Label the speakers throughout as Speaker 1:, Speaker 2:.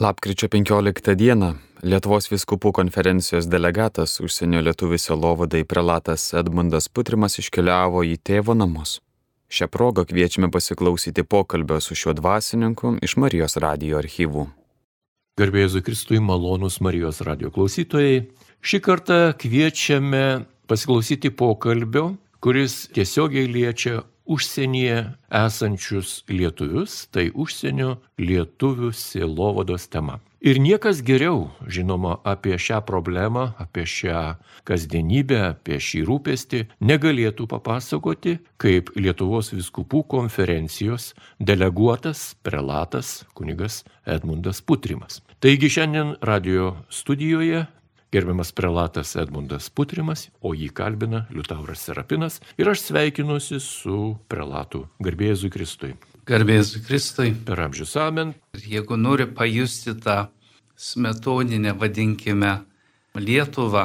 Speaker 1: Lapkričio 15 dieną Lietuvos viskupų konferencijos delegatas užsienio lietuvių selovadai prelatas Edmundas Putrimas iškeliavo į tėvo namus. Šią progą kviečiame pasiklausyti pokalbio su šiuo dvasininku iš Marijos radio archyvų.
Speaker 2: Garbėjai Kristui malonus Marijos radio klausytojai. Šį kartą kviečiame pasiklausyti pokalbio, kuris tiesiogiai liečia užsienyje esančius lietuvius, tai užsienio lietuvių sielovados tema. Ir niekas geriau, žinoma, apie šią problemą, apie šią kasdienybę, apie šį rūpestį negalėtų papasakoti kaip Lietuvos viskupų konferencijos deleguotas prelatas kunigas Edmundas Putrimas. Taigi šiandien radio studijoje gerbiamas prelatas Edmundas Putrimas, o jį kalbina Liutauras Serapinas ir aš sveikinuosi su prelatu Garbėzui Kristui.
Speaker 3: Garbėzui Kristui.
Speaker 2: Per amžius amen.
Speaker 3: Jeigu nori pajusti tą smetoninę, vadinkime, Lietuvą,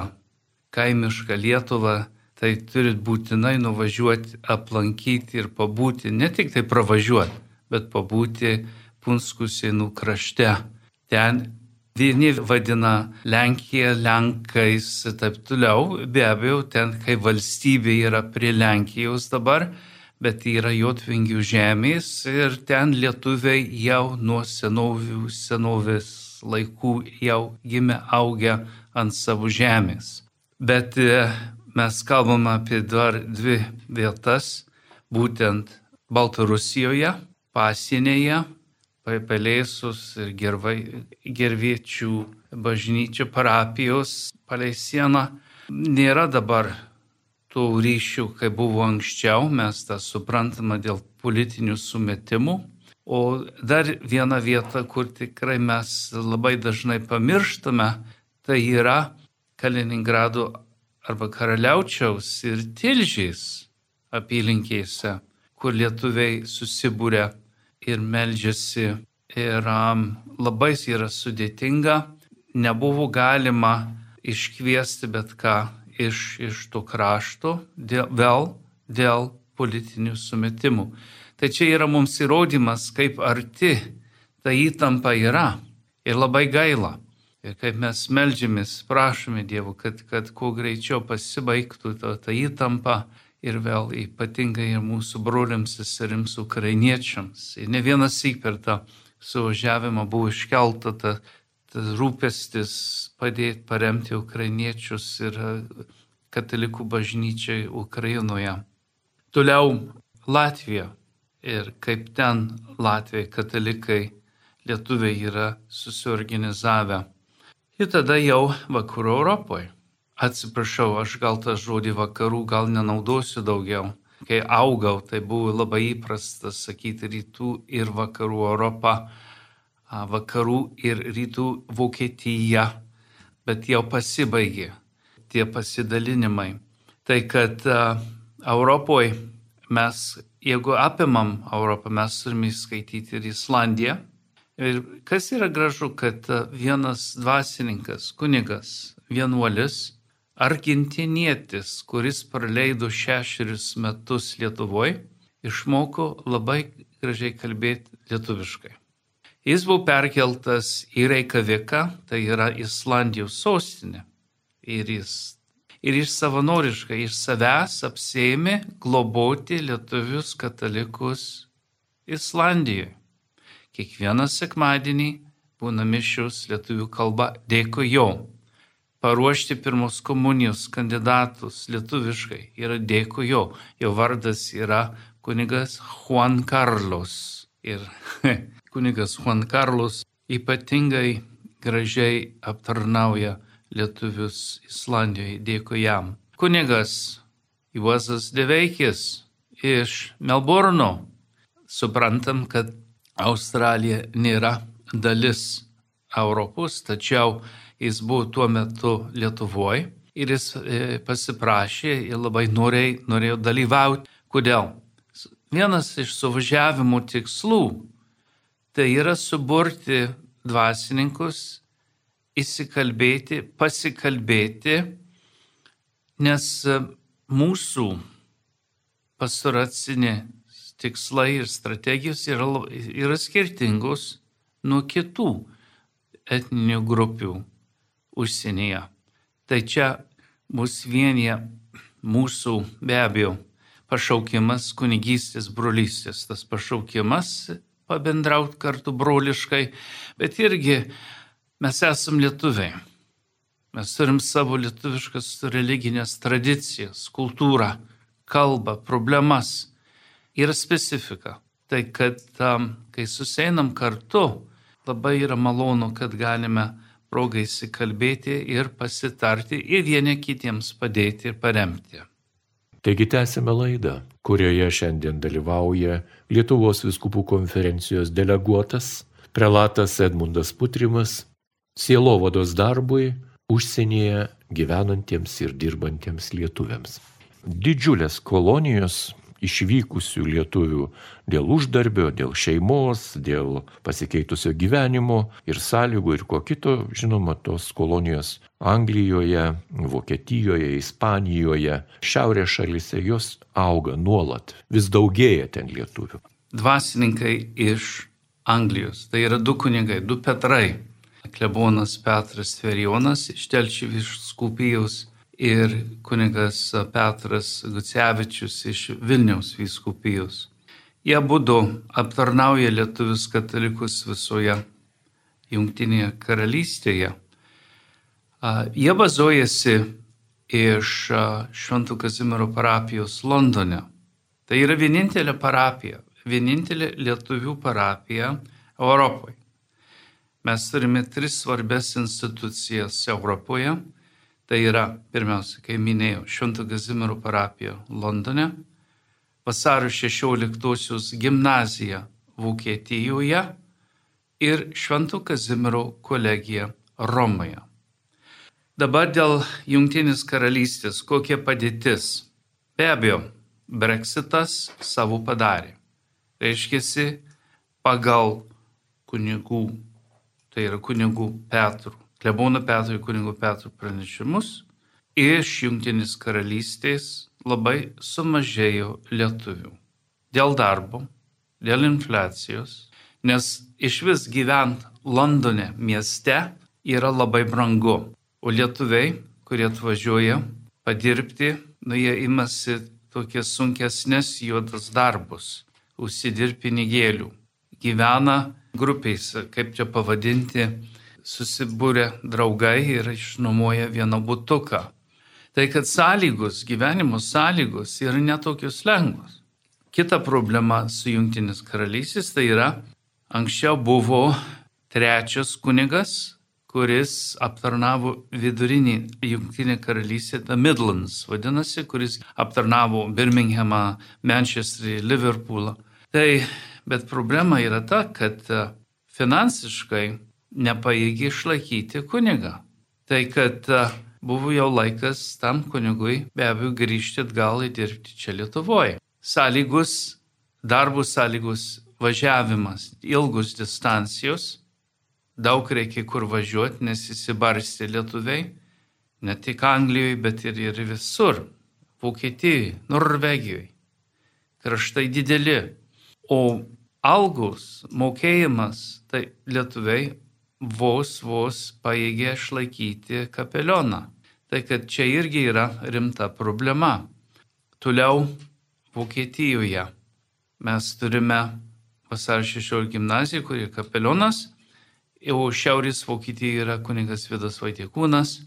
Speaker 3: kaimišką Lietuvą, tai turit būtinai nuvažiuoti, aplankyti ir pabūti, ne tik tai pravažiuoti, bet pabūti Punskų sienų krašte. Ten Vieni vadina Lenkiją Lenkais ir taip toliau. Be abejo, ten kai valstybė yra prie Lenkijos dabar, bet yra Jotvingių žemės ir ten lietuviai jau nuo senovių, senovės laikų jau gimė augę ant savo žemės. Bet e, mes kalbam apie dar dvi vietas, būtent Baltarusijoje, pasienėje Pelėsus ir gervai, gerviečių bažnyčių parapijos palei sieną. Nėra dabar tų ryšių, kaip buvo anksčiau, mes tą suprantame dėl politinių sumetimų. O dar viena vieta, kur tikrai mes labai dažnai pamirštame, tai yra Kaliningrado arba Karaliaučiaus ir Tilžys apylinkėse, kur lietuviai susibūrė ir meldžiasi. Ir um, labai yra sudėtinga, nebuvo galima iškviesti bet ką iš, iš to krašto dėl, vėl dėl politinių sumetimų. Tai čia yra mums įrodymas, kaip arti ta įtampa yra ir labai gaila. Ir kaip mes melžiamės, prašome Dievo, kad, kad kuo greičiau pasibaigtų ta, ta įtampa ir vėl ypatingai ir mūsų broliams, seserims, ukrainiečiams. Ir ne vienas įk per tą suvažiavimą buvo iškelta ta, tas rūpestis padėti paremti ukrainiečius ir e, katalikų bažnyčiai Ukrainoje. Toliau Latvija ir kaip ten Latvijai katalikai lietuviai yra susiorganizavę. Ir tada jau vakarų Europoje. Atsiprašau, aš gal tą žodį vakarų gal nenaudosiu daugiau. Kai augau, tai buvo labai įprasta sakyti rytų ir vakarų Europą, vakarų ir rytų Vokietija, bet jau pasibaigė tie pasidalinimai. Tai kad Europoje mes, jeigu apimam Europą, mes turime įskaityti ir Islandiją. Ir kas yra gražu, kad vienas dvasininkas, kunigas, vienuolis, argentinietis, kuris praleido šešerius metus Lietuvoje, išmoko labai gražiai kalbėti lietuviškai. Jis buvo perkeltas į Reikaviką, tai yra Islandijos sostinė. Ir jis, ir jis savanoriškai iš savęs apsėmė globoti lietuvius katalikus Islandijoje. Kiekvieną sekmadienį būna mišius lietuvių kalba dėkui jo paruošti pirmos komunijos kandidatus lietuviškai yra dėkui jo. Jo vardas yra kunigas Juan Carlos. Ir kunigas Juan Carlos ypatingai gražiai aptarnauja lietuvius Islandijoje. Dėkui jam. Kunigas Juozas Deveikis iš Melburno. Suprantam, kad Australija nėra dalis Europos, tačiau Jis buvo tuo metu Lietuvoje ir jis e, pasiprašė ir labai norėjo, norėjo dalyvauti. Kodėl? Vienas iš suvažiavimo tikslų tai yra suburti dvasininkus, įsikalbėti, pasikalbėti, nes e, mūsų pastoracinė tikslai ir strategijos yra, yra skirtingos nuo kitų etninių grupių užsienyje. Tai čia mus vienyje mūsų be abejo pašaukimas kunigystės brolystės, tas pašaukimas pabendrauti kartu broliškai, bet irgi mes esam lietuviai. Mes turim savo lietuviškas religinės tradicijas, kultūrą, kalbą, problemas ir specifiką. Tai kad um, kai suseinam kartu, labai yra malonu, kad galime progą įsikalbėti ir pasitarti ir vieni kitiems padėti ir paremti.
Speaker 2: Taigi tęsime laidą, kurioje šiandien dalyvauja Lietuvos viskupų konferencijos deleguotas prelatas Edmundas Putrimas, sielovados darbui užsienyje gyvenantiems ir dirbantiems lietuviams. Didžiulės kolonijos išvykusių lietuvių dėl uždarbio, dėl šeimos, dėl pasikeitusio gyvenimo ir sąlygų ir ko kito, žinoma, tos kolonijos Anglijoje, Vokietijoje, Ispanijoje, šiaurės šalise jos auga nuolat, vis daugėja ten lietuvių.
Speaker 3: Dvasininkai iš Anglijos, tai yra du kunigai, du Petrai. Klebonas Petras Tverijonas iš Telčių viskupijos ir kunigas Petras Gucevičius iš Vilniaus vyskupijos. Jie būdu aptarnauja lietuvius katalikus visoje Junktinėje karalystėje. Jie bazuojasi iš Šventų Kazimiero parapijos Londone. Tai yra vienintelė parapija, vienintelė lietuvių parapija Europoje. Mes turime tris svarbės institucijas Europoje Tai yra, pirmiausia, kaip minėjau, Švento Kazimiero parapija Londone, vasario 16-osios gimnazija Vokietijoje ir Švento Kazimiero kolegija Romoje. Dabar dėl Junktinės karalystės, kokia padėtis? Be abejo, Brexitas savo padarė. Reiškia, pagal kunigų, tai yra kunigų Petrų klebono Petro ir kunigo Petro pranešimus, iš Junktinės karalystės labai sumažėjo lietuvių. Dėl darbo, dėl infliacijos, nes iš vis gyvent Londone mieste yra labai brangu. O lietuviai, kurie atvažiuoja padirbti, nu jie imasi tokias sunkesnės juodas darbus, užsidirbi pinigėlių, gyvena grupės, kaip čia pavadinti, susibūrė draugai ir išnuomoja vieną butuką. Tai kad sąlygos, gyvenimo sąlygos yra netokios lengvos. Kita problema su Junktinės karalystės tai yra, anksčiau buvo trečias kunigas, kuris aptarnavo vidurinį Junktinę karalystę, The Midlands, vadinasi, kuris aptarnavo Birminghamą, Manchesterį, Liverpoolą. Tai, bet problema yra ta, kad finansiškai nepaėgi išlaikyti kunigą. Tai kad buvo jau laikas tam kunigui be abejo grįžti atgal į dirbti čia Lietuvoje. Sąlygus, darbų sąlygus, važiavimas, ilgus distancijos, daug reikia kur važiuoti, nes įsibarstė lietuviai, ne tik Anglijoje, bet ir, ir visur. Vokietijoje, Norvegijoje. Kraštai dideli. O algus, mokėjimas, tai lietuviai vos vos paėgė išlaikyti kapelioną. Tai kad čia irgi yra rimta problema. Toliau Vokietijoje mes turime vasario 16 gimnaziją, kuri kapelionas, o šiaurės Vokietijoje yra kunigas Vidas Vaitiekūnas,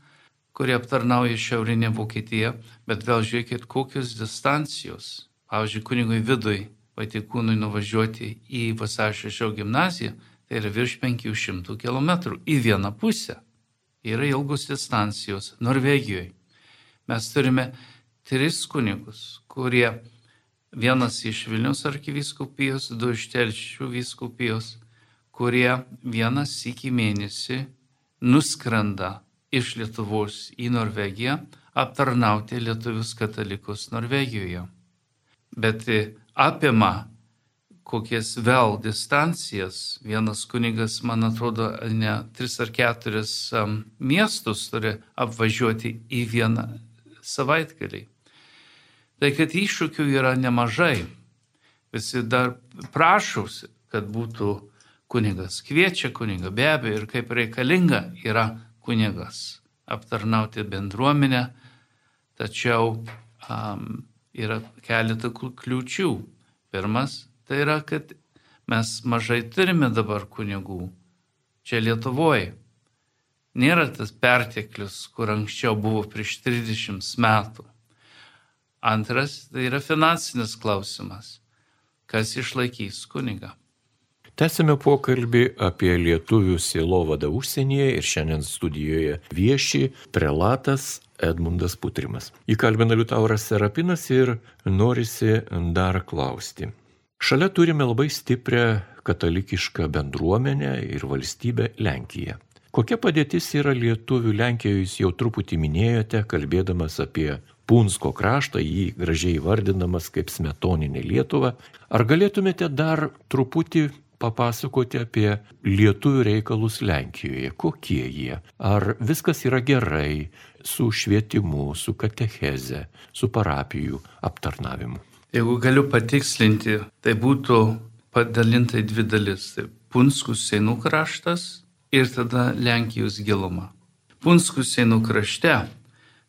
Speaker 3: kurie aptarnauja šiaurinę Vokietiją, bet vėl žiūrėkit, kokios distancijos. Pavyzdžiui, kunigui Vidui Vaitiekūnui nuvažiuoti į vasario 16 gimnaziją tai yra virš 500 km į vieną pusę. Yra ilgus distancijos Norvegijoje. Mes turime tris kunigus, kurie vienas iš Vilnius arkiviskupijos, du iš Telšių viskupijos, kurie vienas iki mėnesį nuskrenda iš Lietuvos į Norvegiją aptarnauti lietuvius katalikus Norvegijoje. Bet apima kokias vėl distancijas. Vienas kunigas, man atrodo, ne tris ar keturis um, miestus turi apvažiuoti į vieną savaitgalį. Tai kad iššūkių yra nemažai. Visi dar prašausi, kad būtų kunigas kviečia kunigą, be abejo, ir kaip reikalinga yra kunigas aptarnauti bendruomenę, tačiau um, yra keletą kliūčių. Pirmas, tai yra, kad mes mažai turime dabar kunigų. Čia Lietuvoje. Nėra tas perteklius, kur anksčiau buvo prieš 30 metų. Antras, tai yra finansinis klausimas. Kas išlaikys kunigą?
Speaker 2: Tęsime pokalbį apie lietuvių sielovadą užsienyje ir šiandien studijoje vieši prelatas Edmundas Putrimas. Įkalbina Liutauras Serapinas ir norisi dar klausti. Šalia turime labai stiprią katalikišką bendruomenę ir valstybę Lenkiją. Kokia padėtis yra lietuvių Lenkijoje, jūs jau truputį minėjote, kalbėdamas apie Punsko kraštą, jį gražiai vardinamas kaip smetoninė Lietuva. Ar galėtumėte dar truputį papasakoti apie lietuvių reikalus Lenkijoje? Kokie jie? Ar viskas yra gerai su švietimu, su katecheze, su parapijų aptarnavimu?
Speaker 3: Jeigu galiu patikslinti, tai būtų padalinta į dvi dalis. Tai Punskus Seinų kraštas ir tada Lenkijos giluma. Punskus Seinų krašte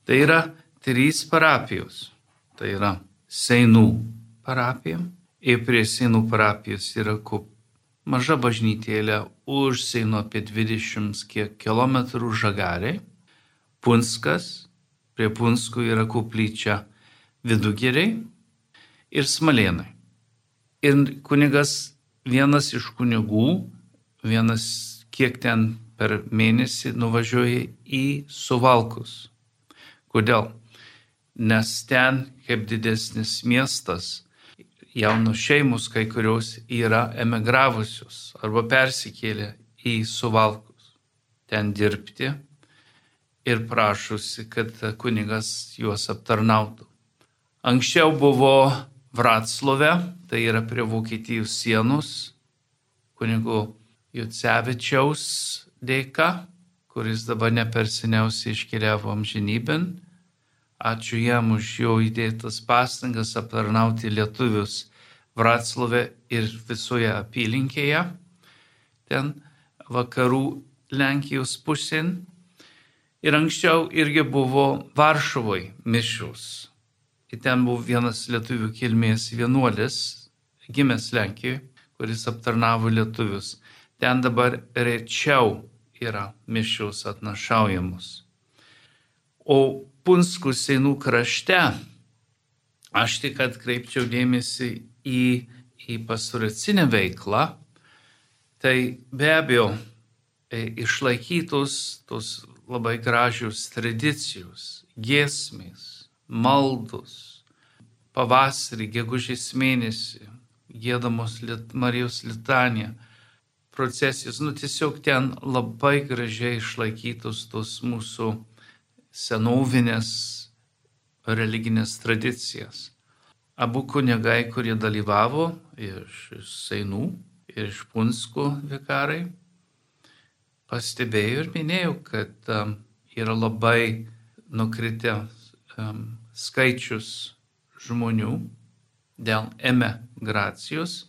Speaker 3: tai yra trys parapijos. Tai yra Seinų parapija ir prie Seinų parapijos yra kup maža bažnytėlė už Seino apie 20 kiek kilometrų žagariai. Punskas, prie Punskų yra kuplyčia vidugeriai ir smalėnai. Ir kunigas vienas iš kunigų, vienas kiek ten per mėnesį nuvažiuoja į Suvalkus. Kodėl? Nes ten, kaip didesnis miestas, jaunos šeimos kai kurios yra emigravusios arba persikėlė į Suvalkus ten dirbti ir prašusi, kad kunigas juos aptarnautų. Anksčiau buvo Vratslove, tai yra prie Vokietijos sienos, kunigo Jutsevičiaus dėka, kuris dabar neperseniausiai iškeliavo amžinybėn. Ačiū jam už jo įdėtas pastangas aptarnauti lietuvius Vratslove ir visoje apylinkėje, ten vakarų Lenkijos pusėn. Ir anksčiau irgi buvo Varšuvoje mišius. Ir ten buvo vienas lietuvių kilmės vienuolis, gimęs Lenkijoje, kuris aptarnavo lietuvius. Ten dabar rečiau yra mišius atnašaujamus. O Punskų seinų krašte aš tik atkreipčiau dėmesį į, į pasuracinę veiklą, tai be abejo e, išlaikytos tos labai gražios tradicijos, giesmės, maldos, pavasarį, gegužės mėnesį, gėdamos lit, Marijos litanija, procesijos, nu tiesiog ten labai gražiai išlaikytos tos mūsų senovinės religinės tradicijas. Abu kunigai, kurie dalyvavo iš Seinų ir iš Punskų vikarai, pastebėjo ir minėjau, kad um, yra labai nukritę um, skaičius žmonių dėl emigracijos.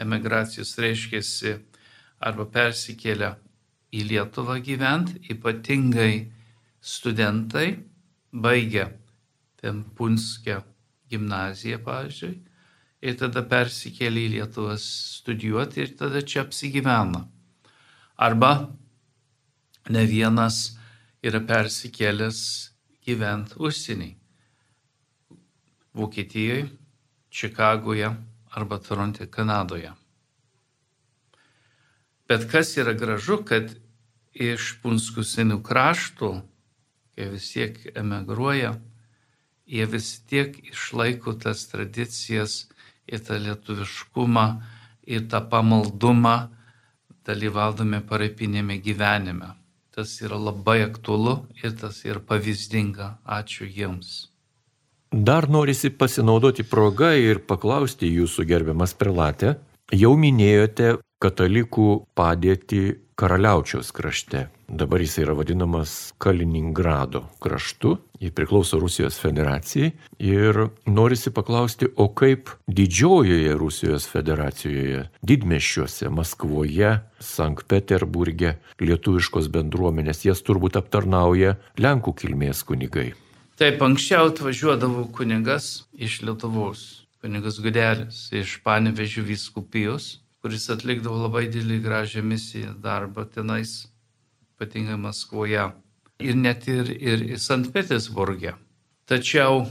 Speaker 3: Emigracijos reiškia arba persikėlę į Lietuvą gyvent, ypatingai studentai baigia ten Punskė gimnaziją, pavyzdžiui, ir tada persikėlė į Lietuvą studijuoti ir tada čia apsigyvena. Arba ne vienas yra persikėlęs gyventi užsienį. Vokietijoje, Čikagoje arba Toronte, Kanadoje. Bet kas yra gražu, kad iš Punskų senų kraštų kai vis tiek emigruoja, jie vis tiek išlaiko tas tradicijas ir tą lietuviškumą, ir tą pamaldumą, dalyvaudami parapinėme gyvenime. Tas yra labai aktualu ir tas yra pavyzdinga. Ačiū jiems.
Speaker 2: Dar norisi pasinaudoti progą ir paklausti jūsų gerbiamas prelatė. Jau minėjote katalikų padėtį Karaliaučiaus krašte. Dabar jis yra vadinamas Kaliningrado kraštu, jis priklauso Rusijos federacijai ir norisi paklausti, o kaip didžiojoje Rusijos federacijoje, didmeščiuose, Maskvoje, Sankt Peterburgė, lietuviškos bendruomenės, jas turbūt aptarnauja Lenkų kilmės kunigai.
Speaker 3: Taip, anksčiau atvažiuodavo kunigas iš Lietuvos, kunigas Gudelis iš Panevežių vyskupijos kuris atlikdavo labai didelį gražią misiją darbą tenais, ypatingai Maskvoje ir net ir, ir St. Petersburgė. Tačiau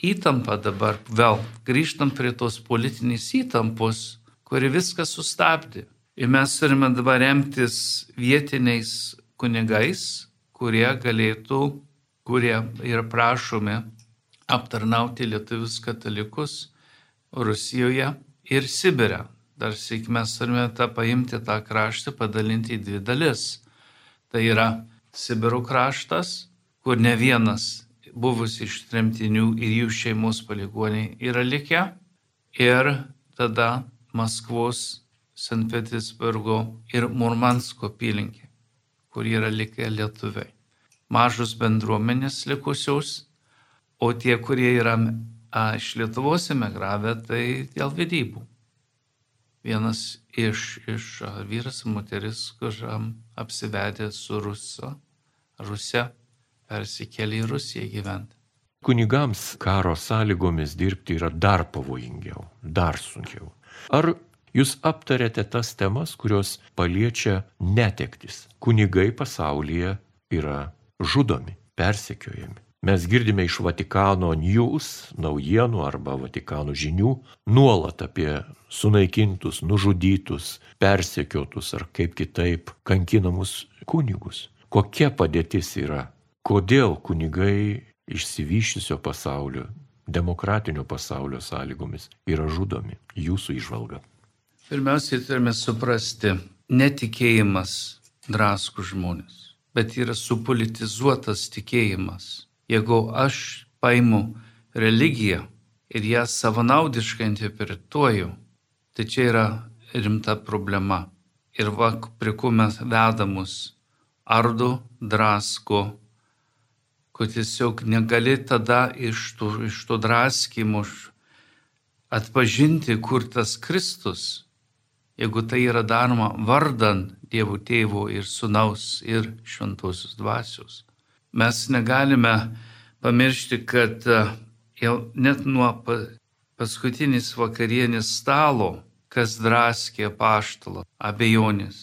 Speaker 3: įtampa dabar vėl, grįžtam prie tos politinės įtampos, kuri viską sustabdė. Ir mes turime dabar remtis vietiniais kunigais, kurie galėtų, kurie yra prašomi aptarnauti lietuvius katalikus Rusijoje ir Sibire. Dar sėk mes turime tą paimti tą kraštą, padalinti į dvi dalis. Tai yra Sibiro kraštas, kur ne vienas buvus iš tremtinių ir jų šeimos paligoniai yra likę. Ir tada Maskvos, St. Petersburgo ir Murmansko apylinkė, kur yra likę lietuviai. Mažus bendruomenės likusios, o tie, kurie yra a, iš Lietuvos emigravę, tai dėl vedybų vienas iš, iš vyras, moteris, kur apsivedė su Rusu, Rusija, persikėlė į Rusiją gyventi.
Speaker 2: Kunigams karo sąlygomis dirbti yra dar pavojingiau, dar sunkiau. Ar jūs aptarėte tas temas, kurios paliečia netektis? Kunigai pasaulyje yra žudomi, persekiojami. Mes girdime iš Vatikano news, naujienų arba Vatikano žinių nuolat apie sunaikintus, nužudytus, persekiotus ar kaip kitaip kankinamus kunigus. Kokia padėtis yra? Kodėl kunigai išsivyščiusio pasaulio, demokratinio pasaulio sąlygomis yra žudomi? Jūsų išvalga.
Speaker 3: Pirmiausiai turime suprasti, netikėjimas draskų žmonės, bet yra supolitizuotas tikėjimas Jeigu aš paimu religiją ir ją savanaudiškai interpretuoju, tai čia yra rimta problema. Ir va, prie ko mes vedamus ardo, drasko, kad tiesiog negali tada iš to, iš to draskimo atpažinti, kur tas Kristus, jeigu tai yra daroma vardan Dievo tėvo ir sunaus ir šventosios dvasios. Mes negalime pamiršti, kad e, jau net nuo paskutinės vakarienės stalo, kas draskė paštalą, abejonės,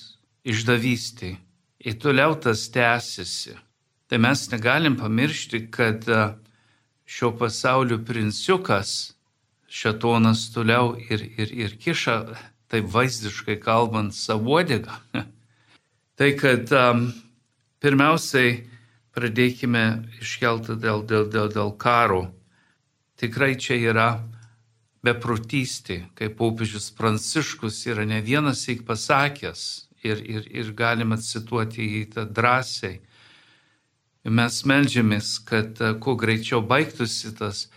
Speaker 3: išdavystė, ir toliau tas tęsiasi. Tai mes negalim pamiršti, kad e, šio pasaulio princiukas šetonas toliau ir, ir, ir kiša, taip vaizdiškai kalbant, savodigą. tai kad um, pirmiausiai pradėkime iškelti dėl, dėl, dėl, dėl karo. Tikrai čia yra beprotystė, kaip popiežius Pranciškus yra ne vienas įk pasakęs ir, ir, ir galima cituoti jį tą drąsiai. Mes melžiamės, kad e, kuo greičiau baigtųsi tas,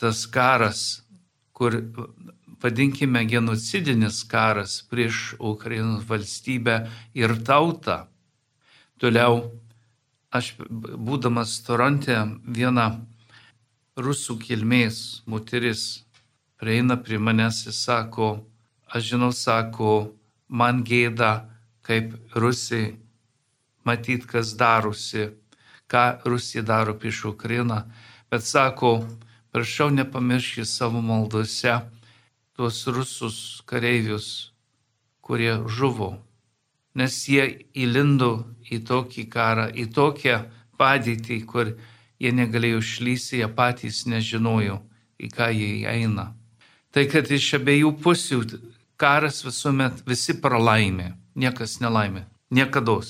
Speaker 3: tas karas, kur vadinkime genocidinis karas prieš Ukrainos valstybę ir tautą. Toliau aš būdamas Toronte viena rusų kilmės moteris prieina prie manęs ir sako, aš žinau, sako, man gėda, kaip Rusija, matyt, kas darosi, ką Rusija daro prieš Ukrainą, bet sako, prašau nepamirškite savo maldose tuos rusus kareivius, kurie žuvo nes jie įlindo į tokį karą, į tokią padėtį, kur jie negalėjo išlysti, jie patys nežinojo, į ką jie eina. Tai kad iš abiejų pusių karas visuomet visi pralaimė, niekas nelaimė, niekada.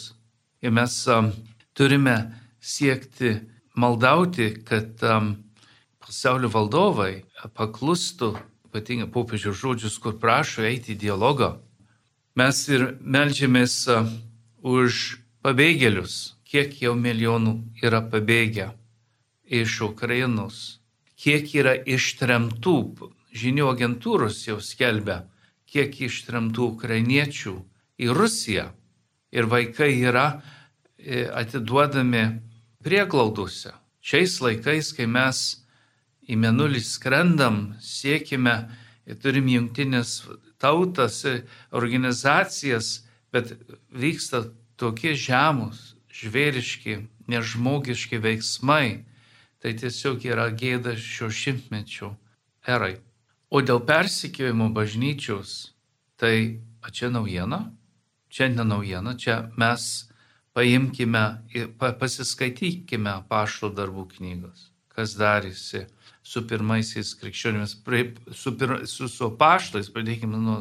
Speaker 3: Ir mes um, turime siekti maldauti, kad um, pasaulio valdovai paklustų, ypatingai popiežių žodžius, kur prašo eiti į dialogą Mes ir melžiamės už pabėgėlius, kiek jau milijonų yra pabėgę iš Ukrainos, kiek yra ištremtų, žinių agentūros jau skelbia, kiek ištrimtų ukrainiečių į Rusiją. Ir vaikai yra e, atiduodami prieglaudose. Šiais laikais, kai mes į menulį skrendam, siekime, turim jungtinės tautas, organizacijas, bet vyksta tokie žemus, žvėriški, nežmogiški veiksmai, tai tiesiog yra gėda šio šimtmečio erai. O dėl persikėjimo bažnyčios, tai čia naujiena? Čia ne naujiena, čia mes paimkime ir pasiskaitykime pašto darbų knygos, kas darėsi su pirmaisiais krikščionimis, su, pir, su, su paštais, pradėkime nuo,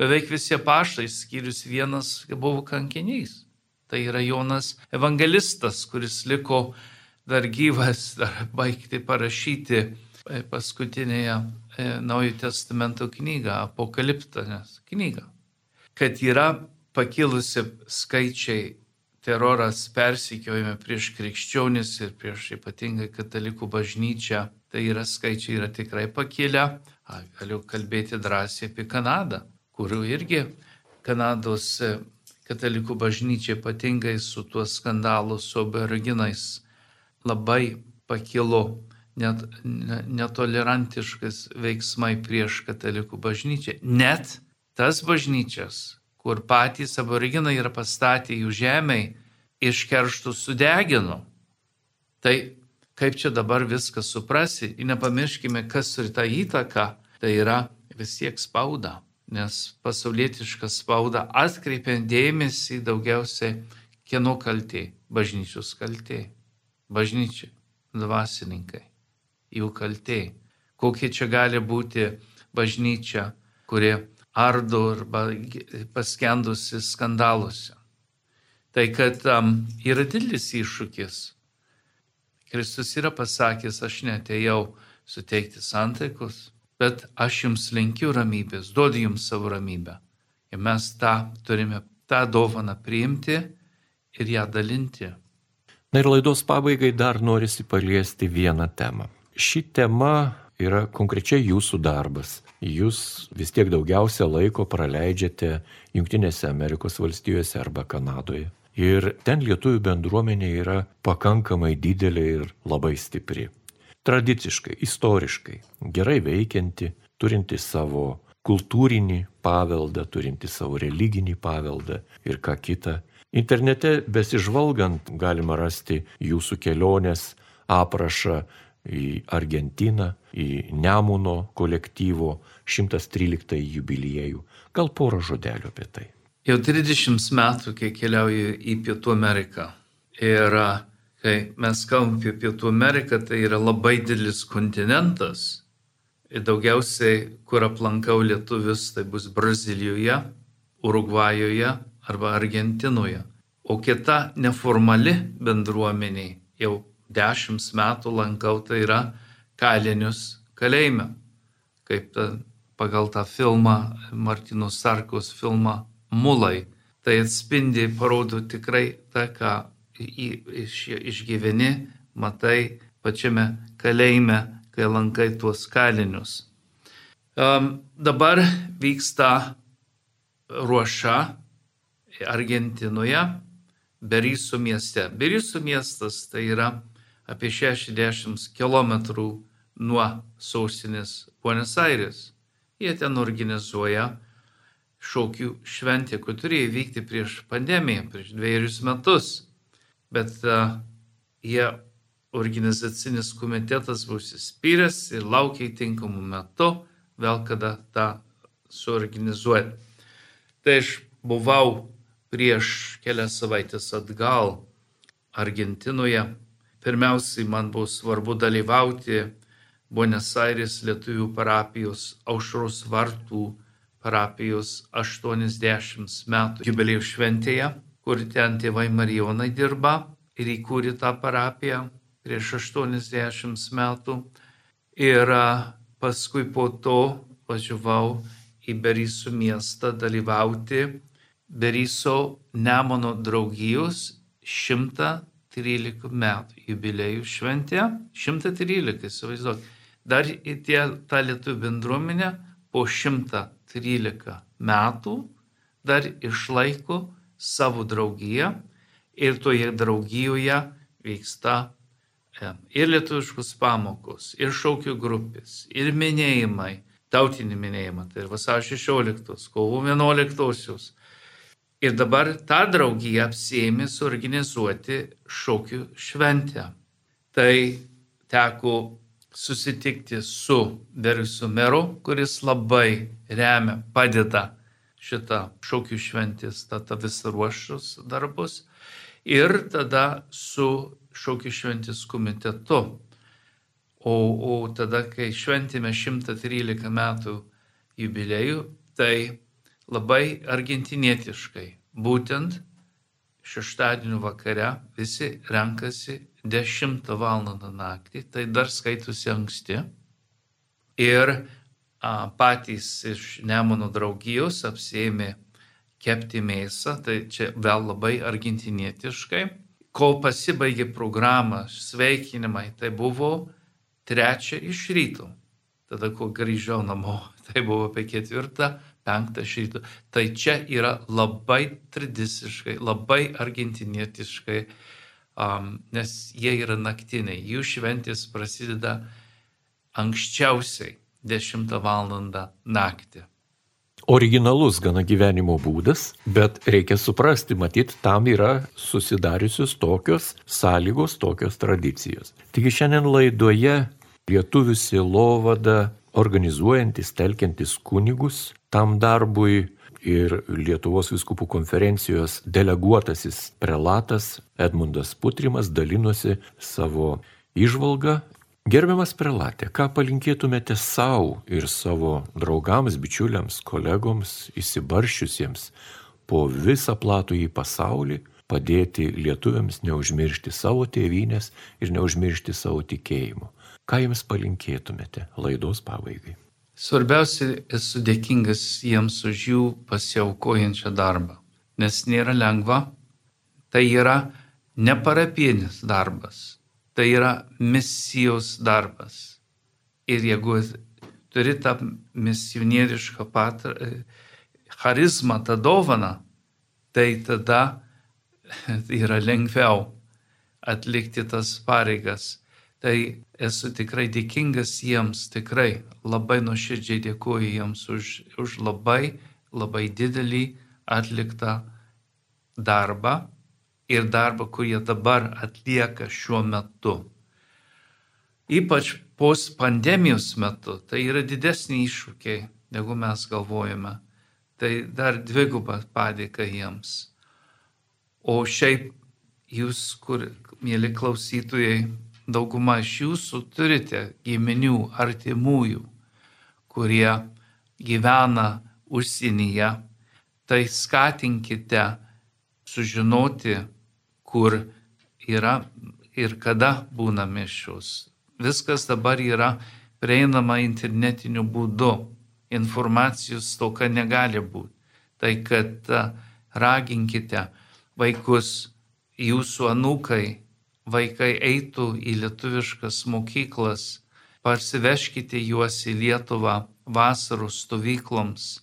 Speaker 3: beveik visi paštai, skyrius vienas buvo kankinys. Tai yra Jonas evangelistas, kuris liko dar gyvas, dar baigti parašyti e, paskutinėje e, Naujojo testamento knygą, apokaliptinės knygą. Kad yra pakilusi skaičiai teroras persikiojame prieš krikščionis ir prieš ypatingai katalikų bažnyčią tai yra skaičiai yra tikrai pakilę. Galiu kalbėti drąsiai apie Kanadą, kurių irgi Kanados e, katalikų bažnyčia ypatingai su tuo skandalu su aboriginais labai pakilo net, netolerantiškas veiksmai prieš katalikų bažnyčią. Net tas bažnyčias, kur patys aboriginai yra pastatę jų žemiai, iš kerštų sudegino. Tai kaip čia dabar viską suprasi ir nepamirškime, kas turi tą įtaką, tai yra vis tiek spauda, nes pasaulietiška spauda atkreipia dėmesį daugiausiai kieno kaltė - bažnyčios kaltė, bažnyčia, dvasininkai, jų kaltė. Kokia čia gali būti bažnyčia, kuri ardo arba paskendusi skandaluose. Tai kad um, yra didelis iššūkis Kristus yra pasakęs, aš netėjau suteikti santaikos, bet aš jums linkiu ramybės, duodu jums savo ramybę. Ir mes tą turime, tą dovaną priimti ir ją dalinti.
Speaker 2: Na ir laidos pabaigai dar norisi paliesti vieną temą. Ši tema yra konkrečiai jūsų darbas. Jūs vis tiek daugiausia laiko praleidžiate Junktinėse Amerikos valstijose arba Kanadoje. Ir ten lietuvių bendruomenė yra pakankamai didelė ir labai stipri. Tradiciškai, istoriškai, gerai veikianti, turinti savo kultūrinį paveldą, turinti savo religinį paveldą ir ką kita. Internete besižvalgant galima rasti jūsų kelionės aprašą į Argentiną, į Nemuno kolektyvo 113 jubiliejų. Gal porą žodelių apie tai.
Speaker 3: Jau 30 metų, kai keliauju į Pietų Ameriką. Ir kai mes kalbam apie Pietų Ameriką, tai yra labai didelis kontinentas. Ir daugiausiai, kur aplankau lietuvius, tai bus Brazilijoje, Urugvajoje arba Argentinoje. O kita neformali bendruomenė jau dešimt metų lankau, tai yra kalinius kalėjime. Kaip ta, pagal tą filmą, Martino Sarkos filmą mulai. Tai atspindi, parodo tikrai tą, ką iš, išgyveni, matai pačiame kalėjime, kai lankai tuos kalinius. Um, dabar vyksta ruoša Argentinoje, Berisų mieste. Berisų miestas tai yra apie 60 km nuo sostinės Buenos Aires. Jie ten organizuoja šokių šventė, kur turėjo vykti prieš pandemiją, prieš dviejus metus. Bet uh, jie organizacinis komitetas buvo įsispyręs ir laukia tinkamų metų, vėl kada tą suorganizuoti. Tai aš buvau prieš kelias savaitės atgal Argentinoje. Pirmiausiai man buvo svarbu dalyvauti Buenos Aires lietuvių parapijos aušros vartų parapijos 80 metų jubiliejų šventėje, kur ten tėvai Marijonai dirba ir įkūrė tą parapiją prieš 80 metų. Ir paskui po to važiavau į Beryso miestą dalyvauti Beryso Nemono draugijos 113 metų jubiliejų šventė. 113, įsivaizduok. Dar tie, tą lietuvių bendruomenę po 100 13 metų dar išlaiko savo draugiją ir toje draugijoje vyksta ir lietuviškus pamokos, ir šaukių grupės, ir minėjimai, tautinį minėjimą, tai vasario 16, kovo 11. Ir dabar tą draugiją apsėmė suorganizuoti šaukių šventę. Tai teko susitikti su Berisu meru, kuris labai remia, padeda šitą šaukių šventės, tada visą ruošus darbus. Ir tada su šaukių šventės komitetu. O, o tada, kai šventėme 113 metų jubiliejų, tai labai argentinietiškai. Būtent šeštadienio vakare visi renkasi 10 val. naktį, tai dar skaitusi anksti. Ir a, patys iš Nemono draugijos apsėmė kepti mėsą, tai čia vėl labai argentinietiškai. Kol pasibaigė programa, sveikinimai, tai buvo trečia iš ryto. Tada, kol grįžau namo, tai buvo apie ketvirtą, penktą iš ryto. Tai čia yra labai tradiciškai, labai argentinietiškai um, nes jie yra naktiniai. Jų šventės prasideda anksčiausiai 10 val. naktį.
Speaker 2: Originalus gana gyvenimo būdas, bet reikia suprasti, matyt, tam yra susidariusios tokios sąlygos, tokios tradicijos. Taigi šiandien laidoje lietuvių silovada organizuojantis, telkiantis kunigus tam darbui ir Lietuvos viskupų konferencijos deleguotasis prelatas Edmundas Putrimas dalinosi savo išvalgą. Gerbiamas prelatė, ką palinkėtumėte savo ir savo draugams, bičiuliams, kolegoms, įsibaršiusiems po visą platų į pasaulį, padėti lietuviams neužmiršti savo tėvynės ir neužmiršti savo tikėjimo. Ką jums palinkėtumėte laidos pabaigai?
Speaker 3: Svarbiausia, esu dėkingas jiems už jų pasiaukojančią darbą, nes nėra lengva, tai yra neparapienis darbas, tai yra misijos darbas. Ir jeigu turi tą misionierišką patrą, charizmą, tą dovaną, tai tada yra lengviau atlikti tas pareigas Tai esu tikrai dėkingas jiems, tikrai labai nuoširdžiai dėkuoju jiems už, už labai, labai didelį atliktą darbą ir darbą, kurį dabar atlieka šiuo metu. Ypač post pandemijos metu tai yra didesni iššūkiai, negu mes galvojame. Tai dar dvigubą padėką jiems. O šiaip jūs, kur, mėly klausytojai, dauguma iš jūsų turite giminių, artimųjų, kurie gyvena užsienyje, tai skatinkite sužinoti, kur yra ir kada būna mišios. Viskas dabar yra prieinama internetiniu būdu. Informacijos toka negali būti. Tai kad raginkite vaikus, jūsų anūkai vaikai eitų į lietuviškas mokyklas, parsiveškite juos į Lietuvą vasarų stovykloms,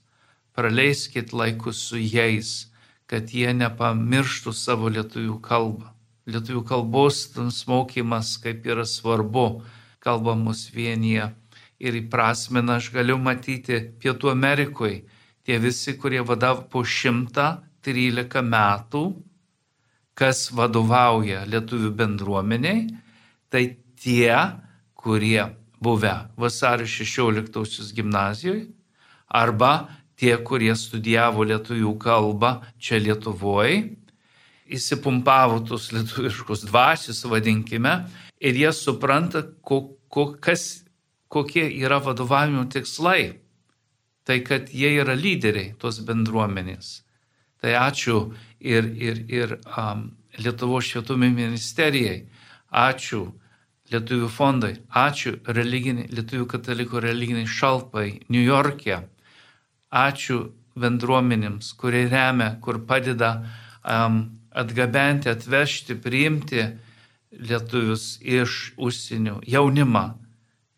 Speaker 3: praleiskit laikus su jais, kad jie nepamirštų savo lietuvių kalbą. Lietuvių kalbos mokymas kaip yra svarbu, kalba mus vienyje ir įprasmina aš galiu matyti Pietų Amerikoje, tie visi, kurie vadavo po 113 metų, kas vadovauja lietuvių bendruomeniai, tai tie, kurie buvę vasario 16 gimnazijoje arba tie, kurie studijavo lietuvių kalbą čia Lietuvoje, įsipumpavo tos lietuviškos dvasius, vadinkime, ir jie supranta, ko, ko, kas, kokie yra vadovavimo tikslai. Tai kad jie yra lyderiai tos bendruomenės. Tai ačiū ir, ir, ir um, Lietuvo švietimo ministerijai, ačiū Lietuvių fondai, ačiū Lietuvių katalikų religiniai šalpai New York'e, ačiū bendruomenėms, kurie remia, kur padeda um, atgabenti, atvežti, priimti lietuvius iš užsienio jaunimą,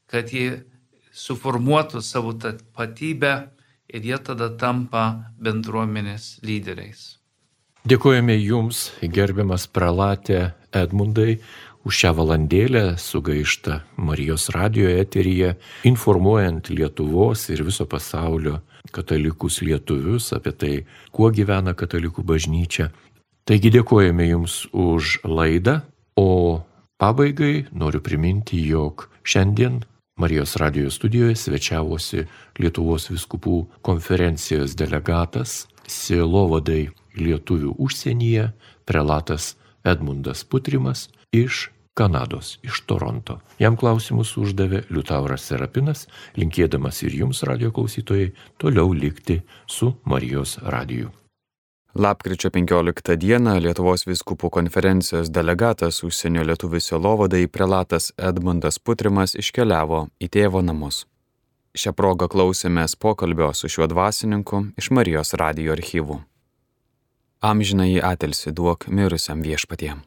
Speaker 3: kad jie suformuotų savo tapatybę ir jie tada tampa bendruomenės lyderiais.
Speaker 2: Dėkojame Jums, gerbiamas pralatė Edmundai, už šią valandėlę sugaištą Marijos radio eteryje, informuojant Lietuvos ir viso pasaulio katalikus lietuvius apie tai, kuo gyvena katalikų bažnyčia. Taigi dėkojame Jums už laidą, o pabaigai noriu priminti, jog šiandien Marijos radio studijoje svečiavosi Lietuvos viskupų konferencijos delegatas Silovadai lietuvių užsienyje, prelatas Edmundas Putrimas iš Kanados, iš Toronto. Jam klausimus uždavė Liutauras Serapinas, linkėdamas ir jums, radio klausytojai, toliau likti su Marijos radiju.
Speaker 1: Lapkričio 15 dieną Lietuvos viskupų konferencijos delegatas užsienio lietuvių selovadai prelatas Edmundas Putrimas iškeliavo į tėvo namus. Šią progą klausėmės pokalbio su šiuo dvasininku iš Marijos radio archyvų. Amžinai atilsi duok mirusiam viešpatiem.